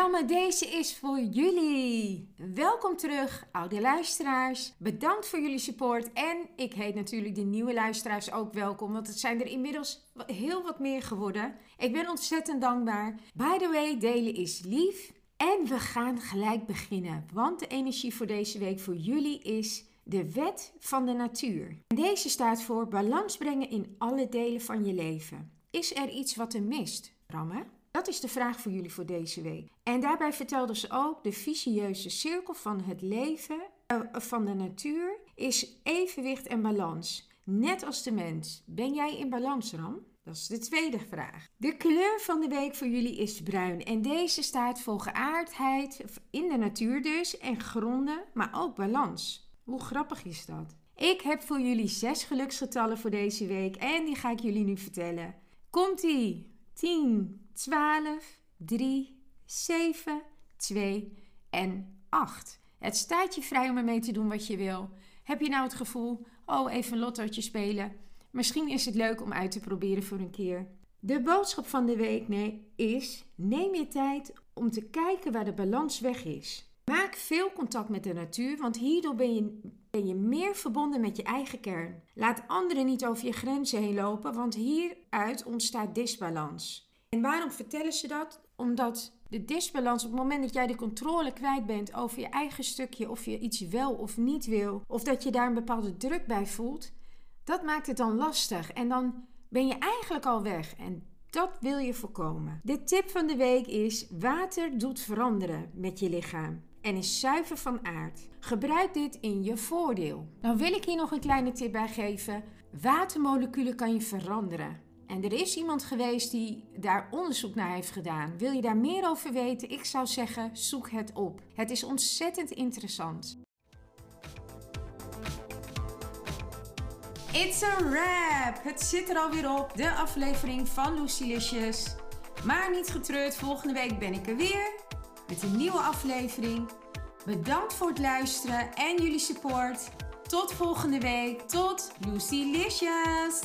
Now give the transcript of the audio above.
Ramme, deze is voor jullie. Welkom terug, oude luisteraars. Bedankt voor jullie support. En ik heet natuurlijk de nieuwe luisteraars ook welkom, want het zijn er inmiddels heel wat meer geworden. Ik ben ontzettend dankbaar. By the way, delen is lief. En we gaan gelijk beginnen, want de energie voor deze week voor jullie is de wet van de natuur. Deze staat voor balans brengen in alle delen van je leven. Is er iets wat er mist, Ramme? Dat is de vraag voor jullie voor deze week. En daarbij vertelde ze ook: de vicieuze cirkel van het leven, uh, van de natuur, is evenwicht en balans. Net als de mens. Ben jij in balans, Ram? Dat is de tweede vraag. De kleur van de week voor jullie is bruin. En deze staat voor geaardheid in de natuur dus. En gronden, maar ook balans. Hoe grappig is dat? Ik heb voor jullie zes geluksgetallen voor deze week. En die ga ik jullie nu vertellen. Komt-ie! 10, 12, 3, 7, 2 en 8. Het staat je vrij om ermee te doen wat je wil. Heb je nou het gevoel, oh even een lottootje spelen? Misschien is het leuk om uit te proberen voor een keer. De boodschap van de week nee, is: neem je tijd om te kijken waar de balans weg is. Maak veel contact met de natuur, want hierdoor ben je, ben je meer verbonden met je eigen kern. Laat anderen niet over je grenzen heen lopen, want hieruit ontstaat disbalans. En waarom vertellen ze dat? Omdat de disbalans, op het moment dat jij de controle kwijt bent over je eigen stukje, of je iets wel of niet wil, of dat je daar een bepaalde druk bij voelt, dat maakt het dan lastig. En dan ben je eigenlijk al weg. En dat wil je voorkomen. De tip van de week is: water doet veranderen met je lichaam en is zuiver van aard. Gebruik dit in je voordeel. Nou wil ik hier nog een kleine tip bij geven. Watermoleculen kan je veranderen. En er is iemand geweest die daar onderzoek naar heeft gedaan. Wil je daar meer over weten? Ik zou zeggen, zoek het op. Het is ontzettend interessant. It's a wrap! Het zit er alweer op, de aflevering van Lucilicious. Maar niet getreurd, volgende week ben ik er weer met een nieuwe aflevering. Bedankt voor het luisteren en jullie support. Tot volgende week. Tot Lucilicious!